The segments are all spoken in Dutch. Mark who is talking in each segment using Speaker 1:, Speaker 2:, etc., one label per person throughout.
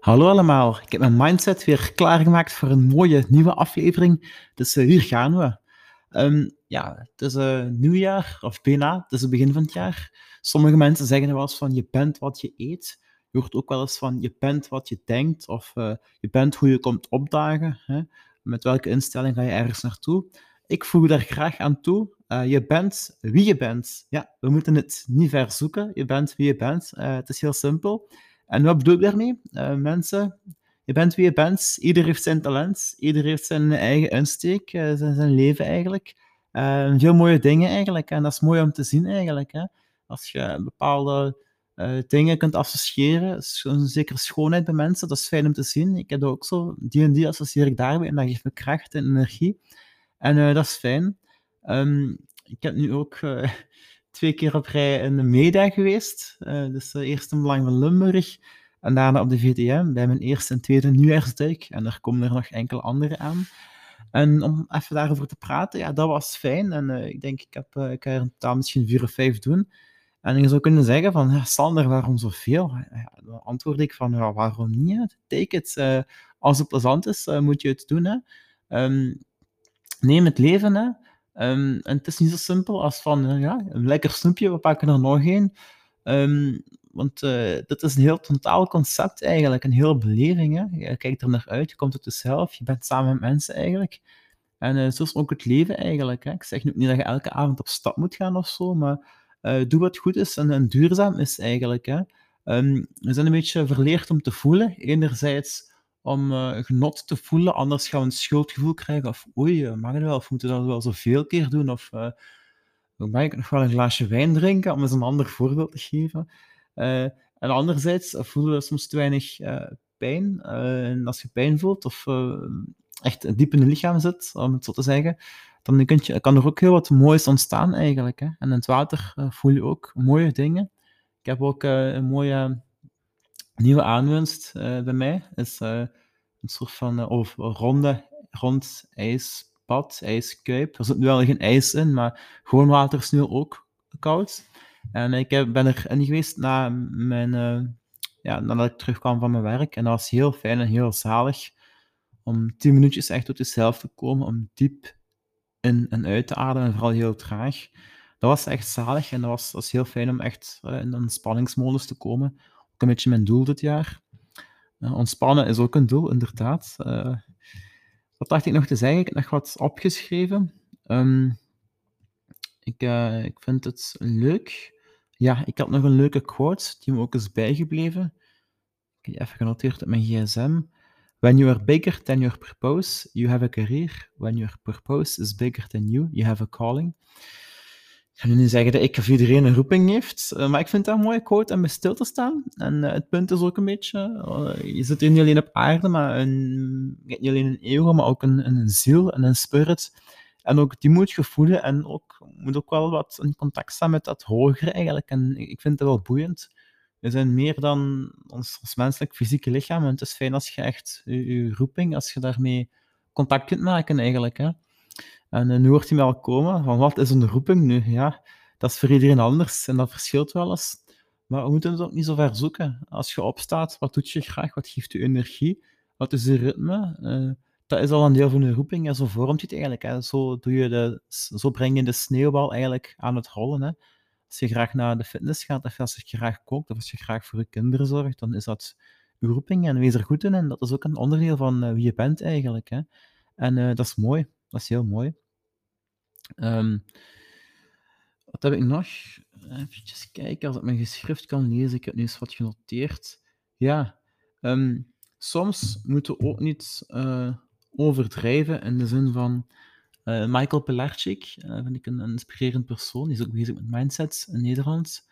Speaker 1: Hallo allemaal, ik heb mijn mindset weer klaargemaakt voor een mooie nieuwe aflevering. Dus hier gaan we. Um, ja, het is uh, nieuwjaar, of bijna, het is het begin van het jaar. Sommige mensen zeggen wel eens van je bent wat je eet. Je hoort ook wel eens van je bent wat je denkt, of uh, je bent hoe je komt opdagen. Hè? Met welke instelling ga je ergens naartoe? Ik voeg daar graag aan toe. je bent wie je bent. Ja, we moeten het niet ver zoeken. Je bent wie je bent. het is heel simpel. En wat bedoel ik daarmee? Uh, mensen, je bent wie je bent. Ieder heeft zijn talent. Ieder heeft zijn eigen insteek, uh, zijn, zijn, leven eigenlijk. Uh, veel mooie dingen eigenlijk. En dat is mooi om te zien eigenlijk. Hè? Als je bepaalde dingen kunt associëren, een zekere schoonheid bij mensen, dat is fijn om te zien. Ik heb ook zo, die en die associeer ik daarbij en dat geeft me kracht en energie. En dat is fijn. Um, ik heb nu ook twee keer op rij in de MEDA geweest. Uh, dus uh, eerst in Belang van Limburg en daarna op de VTM bij mijn eerste en tweede nieuwjaarsduik. En er komen er nog enkele andere aan. En om even daarover te praten, ja, dat was fijn. En uh, ik denk, ik, heb, ik ga er totaal misschien vier of vijf doen. En je zou kunnen zeggen van, Sander, waarom zoveel? Ja, dan antwoord ik van, ja, waarom niet? Take it. als het plezant is, moet je het doen. Hè. Um, neem het leven, hè. Um, en het is niet zo simpel als van, uh, ja, een lekker snoepje, we pakken er nog één. Um, want uh, dit is een heel totaal concept eigenlijk, een hele beleving. Hè? Je kijkt er naar uit, je komt uit jezelf, je bent samen met mensen eigenlijk. En uh, zo is ook het leven eigenlijk. Hè? Ik zeg nu niet dat je elke avond op stap moet gaan of zo, maar doe wat goed is en, en duurzaam is eigenlijk. Hè? Um, we zijn een beetje verleerd om te voelen. Enerzijds om uh, genot te voelen. Anders gaan we een schuldgevoel krijgen. Of oei, eh, mag het wel? Of moeten we dat wel zoveel keer doen? Of uh, mag ik nog wel een glaasje wijn drinken? Om eens een ander voorbeeld te geven. En anderzijds voelen we soms te weinig pijn. en als je pijn voelt of echt diep in je lichaam zit, om het zo te zeggen, dan kun je, kan er ook heel wat moois ontstaan eigenlijk. Hè? En in het water voel je ook mooie dingen. Ik heb ook een mooie nieuwe aanwinst uh, bij mij is uh, een soort van uh, of ronde, rond ijspad, ijskuip. Er zit nu wel geen ijs in, maar gewoon water is nu ook koud. En ik heb, ben erin geweest na mijn, ja, nadat ik terugkwam van mijn werk. En dat was heel fijn en heel zalig om tien minuutjes echt tot jezelf te komen, om diep in en uit te ademen, en vooral heel traag. Dat was echt zalig en dat was, was heel fijn om echt in een spanningsmodus te komen een beetje mijn doel dit jaar. Uh, ontspannen is ook een doel, inderdaad. Uh, wat dacht ik nog te zeggen? Ik heb nog wat opgeschreven. Um, ik, uh, ik vind het leuk. Ja, ik had nog een leuke quote, die me ook is bijgebleven. Ik heb even genoteerd op mijn gsm. When you are bigger than your purpose, you have a career. When your purpose is bigger than you, you have a calling. Ga nu niet zeggen dat ik of iedereen een roeping heeft, uh, maar ik vind dat een mooie quote om stil te staan. En uh, het punt is ook een beetje, uh, je zit hier niet alleen op aarde, maar een, niet alleen een ego, maar ook een, een ziel en een spirit. En ook die moet je voelen en ook, moet ook wel wat in contact staan met dat hogere eigenlijk. En ik vind dat wel boeiend. We zijn meer dan ons, ons menselijk fysieke lichaam. En het is fijn als je echt je, je roeping, als je daarmee contact kunt maken eigenlijk. Hè. En uh, nu hoort hij wel komen van wat is een roeping nu? Ja, dat is voor iedereen anders en dat verschilt wel eens. Maar we moeten het ook niet zo ver zoeken. Als je opstaat, wat doet je graag? Wat geeft je energie? Wat is je ritme? Uh, dat is al een deel van je roeping en zo vormt je het eigenlijk. Hè. Zo, doe je de, zo breng je de sneeuwbal eigenlijk aan het rollen. Hè. Als je graag naar de fitness gaat, of als je graag kookt, of als je graag voor je kinderen zorgt, dan is dat je roeping en wees er goed in. En dat is ook een onderdeel van uh, wie je bent eigenlijk. Hè. En dat is mooi. Dat is heel mooi. Um, wat heb ik nog? Even kijken, als ik mijn geschrift kan lezen. Ik heb nu eens wat genoteerd. Ja, um, soms moeten we ook niet uh, overdrijven in de zin van... Uh, Michael Pilarczyk, uh, vind ik een, een, inspirerend persoon. Die is ook bezig met mindsets in Nederland.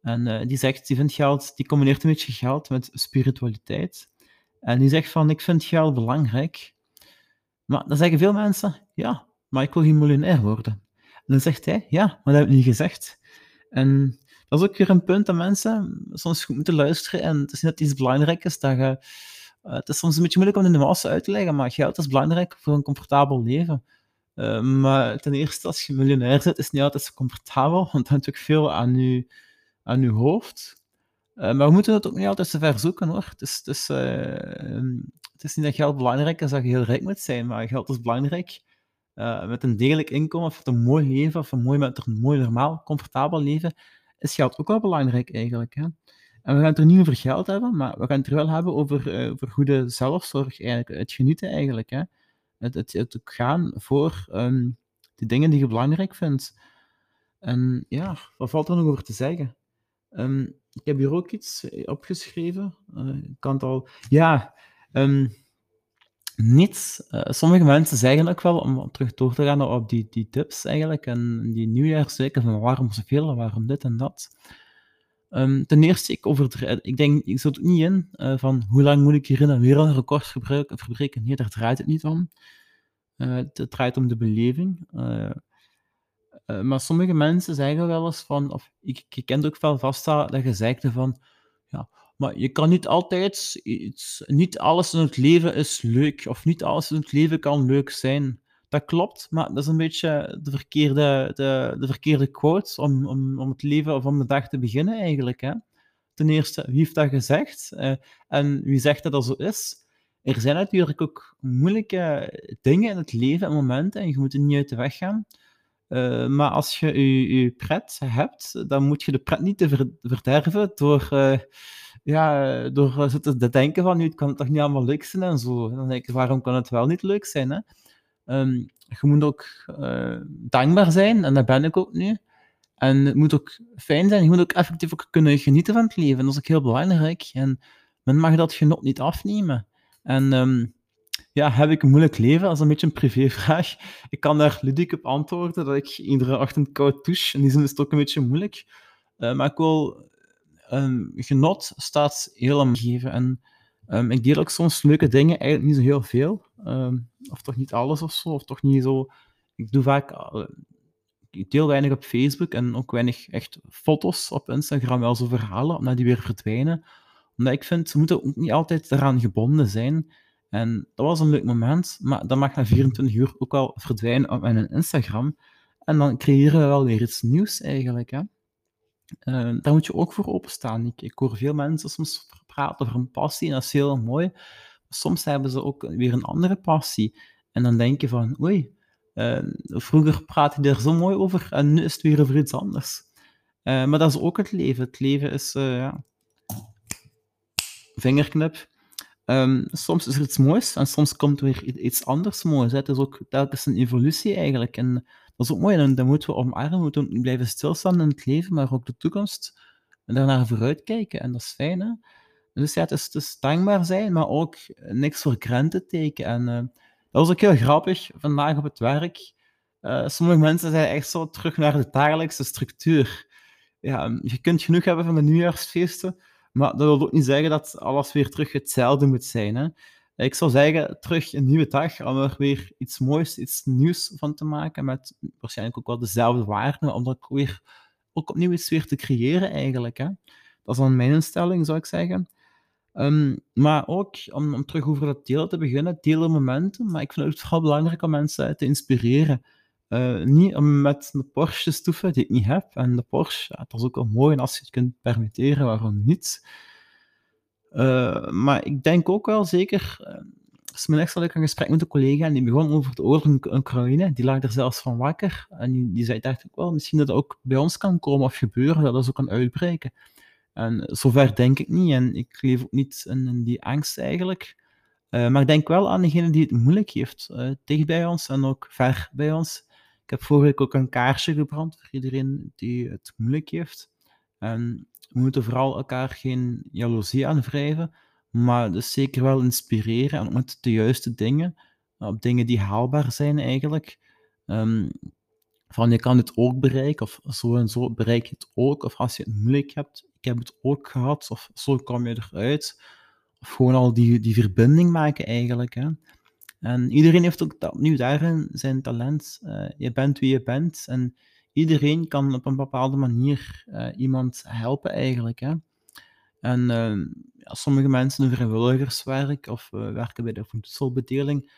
Speaker 1: En die zegt, die vindt geld, die combineert een beetje geld met spiritualiteit. En die zegt van, ik vind geld belangrijk. Maar dan zeggen veel mensen, ja, maar ik wil geen miljonair worden. En dan zegt hij, ja, maar dat heb ik niet gezegd. En dat is ook weer een punt dat mensen soms goed moeten luisteren. En het is net iets belangrijks dat je... Uh, het is soms een beetje moeilijk om de massa uit te leggen, maar geld is belangrijk voor een comfortabel leven. Uh, maar ten eerste, als je miljonair bent, is het niet altijd zo comfortabel, want dan hangt ook veel aan je, aan je hoofd. Uh, maar we moeten het ook niet altijd zo ver zoeken hoor. Is, het, is, uh, het is niet dat geld belangrijk is dat je heel rijk moet zijn, maar geld is belangrijk. Uh, met een degelijk inkomen of een mooi leven, of een mooi, met een mooi, normaal, comfortabel leven, is geld ook wel belangrijk eigenlijk. Hè? En we gaan het er niet over geld hebben, maar we gaan het er wel hebben over, over goede zelfzorg, eigenlijk, het genieten eigenlijk. Hè? Het, het, gaan voor um, de dingen die je belangrijk vindt. En ja, wat valt er nog over te zeggen? Um, ik heb hier ook iets opgeschreven. Uh, ik kan het al... Ja, um, niets. Uh, sommige mensen zeggen ook wel, om terug door te gaan op die, die tips eigenlijk, en die nieuwjaarsweken van waarom zoveel, waarom dit en dat. Um, ten eerste, ik, over, ik denk, ik zit niet in uh, van hoe lang moet ik hierin een wereldrecord verbreken. Nee, daar draait het niet om. Uh, het draait om de beleving. Maar sommige mensen zeggen wel eens van, of ik, ik ken ook wel vast dat zegt van, ja, maar je kan niet altijd iets, niet alles in het leven is leuk, of niet alles in het leven kan leuk zijn. Dat klopt, maar dat is een beetje de verkeerde, de, de verkeerde quote om, om, om het leven of om de dag te beginnen eigenlijk. Hè? Ten eerste, wie heeft dat gezegd? Uh, en wie zegt dat dat zo is? Er zijn natuurlijk ook moeilijke dingen in het leven en momenten en je moet er niet uit de weg gaan. Uh, maar als je je, je pret hebt, dan moet je de pret niet te ver, verderven door, uh, ja, door zo te denken van, nu het kan het toch niet allemaal leuk zijn en zo. Dan denk ik, waarom kan het wel niet leuk zijn? Hè? Um, je moet ook uh, dankbaar zijn, en dat ben ik ook nu. En het moet ook fijn zijn, je moet ook effectief ook kunnen genieten van het leven. Dat is ook heel belangrijk. En men mag dat genot niet afnemen. En um, ja, heb ik een moeilijk leven? Dat is een beetje een privévraag. Ik kan daar ludiek op antwoorden dat ik iedere ochtend koud douche. In die zin is het ook een beetje moeilijk. Uh, maar ik wil... Um, genot staat heel aan geven. En um, ik deel ook soms leuke dingen, eigenlijk niet zo heel veel. Um, of toch niet alles of zo. Of toch niet zo... Ik doe vaak... Uh, deel weinig op Facebook en ook weinig echt foto's op Instagram, wel zo verhalen, omdat die weer verdwijnen. Omdat ik vind, ze moeten ook niet altijd eraan gebonden zijn. En dat was een leuk moment, maar dat mag na 24 uur ook wel verdwijnen op mijn Instagram. En dan creëren we wel weer iets nieuws eigenlijk. Hè? Uh, daar moet je ook voor openstaan. Ik, ik hoor veel mensen soms praten over een passie en dat is heel mooi. Soms hebben ze ook weer een andere passie. En dan denk je van, oei, uh, vroeger praatte je er zo mooi over en nu is het weer over iets anders. Uh, maar dat is ook het leven. Het leven is, ja, vingerknip. Um, soms is er iets moois en soms komt er weer iets anders moois. Hè. Is ook telkens een evolutie eigenlijk. En dat is ook mooi en dat moeten we omarmen. We moeten blijven stilstaan in het leven, maar ook de toekomst. En daarnaar vooruitkijken. En dat is fijn. Hè? Dus ja, het is, het is dankbaar zijn, maar ook niks voor grenzen teken. En uh, dat was ook heel grappig vandaag op het werk. Uh, sommige mensen zijn echt zo terug naar de dagelijkse structuur. Ja, je kunt genoeg hebben van de nieuwjaarsfeesten, maar dat wil ook niet zeggen dat alles weer terug hetzelfde moet zijn. Hè? Ik zou zeggen, terug een nieuwe dag om er weer iets moois, iets nieuws van te maken, met waarschijnlijk ook wel dezelfde waarden, om ook weer ook opnieuw iets weer te creëren eigenlijk. Hè? Dat is dan mijn instelling, zou ik zeggen. Um, maar ook om, om, terug over dat delen te beginnen, delen momenten, maar ik vind het vooral belangrijk om mensen te inspireren. Uh, niet om met een Porsche stoeven die ik niet heb. En de Porsche, dat is ook wel mooi. Als je het kunt permitteren, waarom niet? Uh, maar ik denk ook wel zeker. Is mijn echt een gesprek met een collega en die begon over de oorlog in Oekraïne. Die lag er zelfs van wakker. En die, die zei, dacht ik wel, misschien dat het ook bij ons kan komen of gebeuren, dat dat zo kan uitbreken. En zover denk ik niet. En ik leef ook niet in, die angst eigenlijk. Uh, maar ik denk wel aan degene die het moeilijk heeft. Uh, dicht bij ons en ook ver bij ons. Ik heb vorige week ook een kaarsje gebrand voor iedereen die het moeilijk heeft. We moeten vooral elkaar geen jaloezie aanwrijven, maar dus zeker wel inspireren en met de juiste dingen, op dingen die haalbaar zijn eigenlijk. Um, van je kan het ook bereiken, of zo en zo bereik je het ook, of als je het moeilijk hebt, ik heb het ook gehad, of zo kom je eruit. Of gewoon al die, die verbinding maken eigenlijk. Hè. En iedereen heeft ook opnieuw daarin zijn talent. Uh, je bent wie je bent en iedereen kan op een bepaalde manier uh, iemand helpen eigenlijk. Hè. En ja, sommige mensen doen vrijwilligerswerk of werken bij de voedselbedeling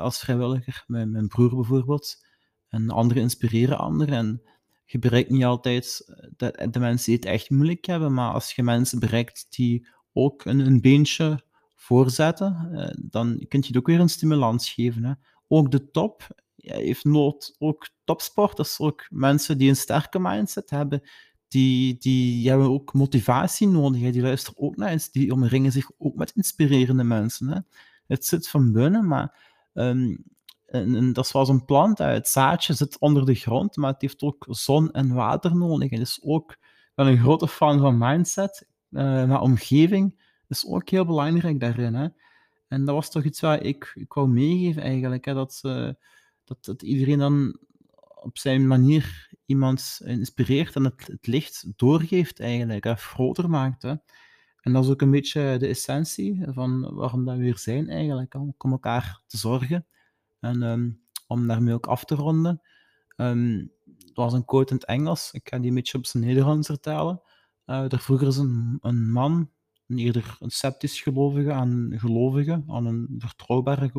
Speaker 1: als vrijwilliger, mijn, mijn broer bijvoorbeeld. En anderen inspireren anderen. En je bereikt niet altijd eh, de, de mensen die het echt moeilijk hebben, maar als je mensen bereikt die ook een, een beentje voorzetten, eh, dan kun je het ook weer een stimulans geven. Hè. Ook de top heeft nood, ook topsporters, ook mensen die een sterke mindset hebben, die, die hebben ook motivatie nodig. Die luisteren ook naar iets, die omringen zich ook met inspirerende mensen. Hè. Het zit van binnen, maar um, en, dat is zoals een plant. Hè. Het zaadje zit onder de grond, maar het heeft ook zon en water nodig. En dus ook, ben een grote fan van mindset, uh, maar omgeving is ook heel belangrijk daarin. Hè. En dat was toch iets wat ik, ik wou meegeven eigenlijk, hè, dat, uh, dat, dat iedereen dan op zijn manier iemand inspireert en het, het licht doorgeeft eigenlijk, hè, groter maakt. Hè. En dat is ook een beetje de essentie van waarom we hier zijn eigenlijk, om elkaar te zorgen. En um, om daarmee ook af te ronden, um, was een quote in het Engels, ik ga die een beetje op zijn Nederlands vertalen. Uh, er vroeger is een, een man, een eerder een sceptisch gelovige, aan gelovige, aan een vertrouwbare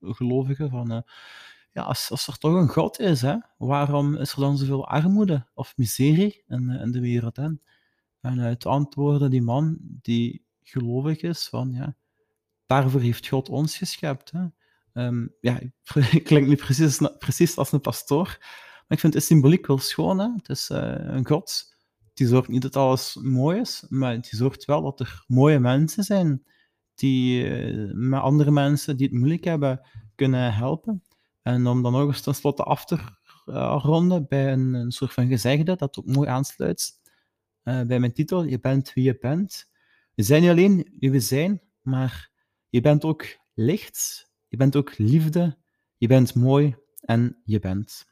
Speaker 1: gelovige, van uh, ja, als, als er toch een God is, hè, waarom is er dan zoveel armoede of miserie in, in de wereld? Hè? En uit antwoorden die man die gelovig is van ja, daarvoor heeft God ons geschept. Hè? Um, ja, ik klink niet precies, precies als een pastoor, maar ik vind de symboliek wel schoon. Hè? Het is uh, een God die zorgt niet dat alles mooi is, maar die zorgt wel dat er mooie mensen zijn die uh, met andere mensen die het moeilijk hebben kunnen helpen. En om dan nog eens tenslotte af te ronden bij een, soort van gezegde dat ook mooi aansluit uh, bij mijn titel, Je bent wie je bent. We zijn niet alleen wie we zijn, maar je bent ook licht, je bent ook liefde, je bent mooi en je bent.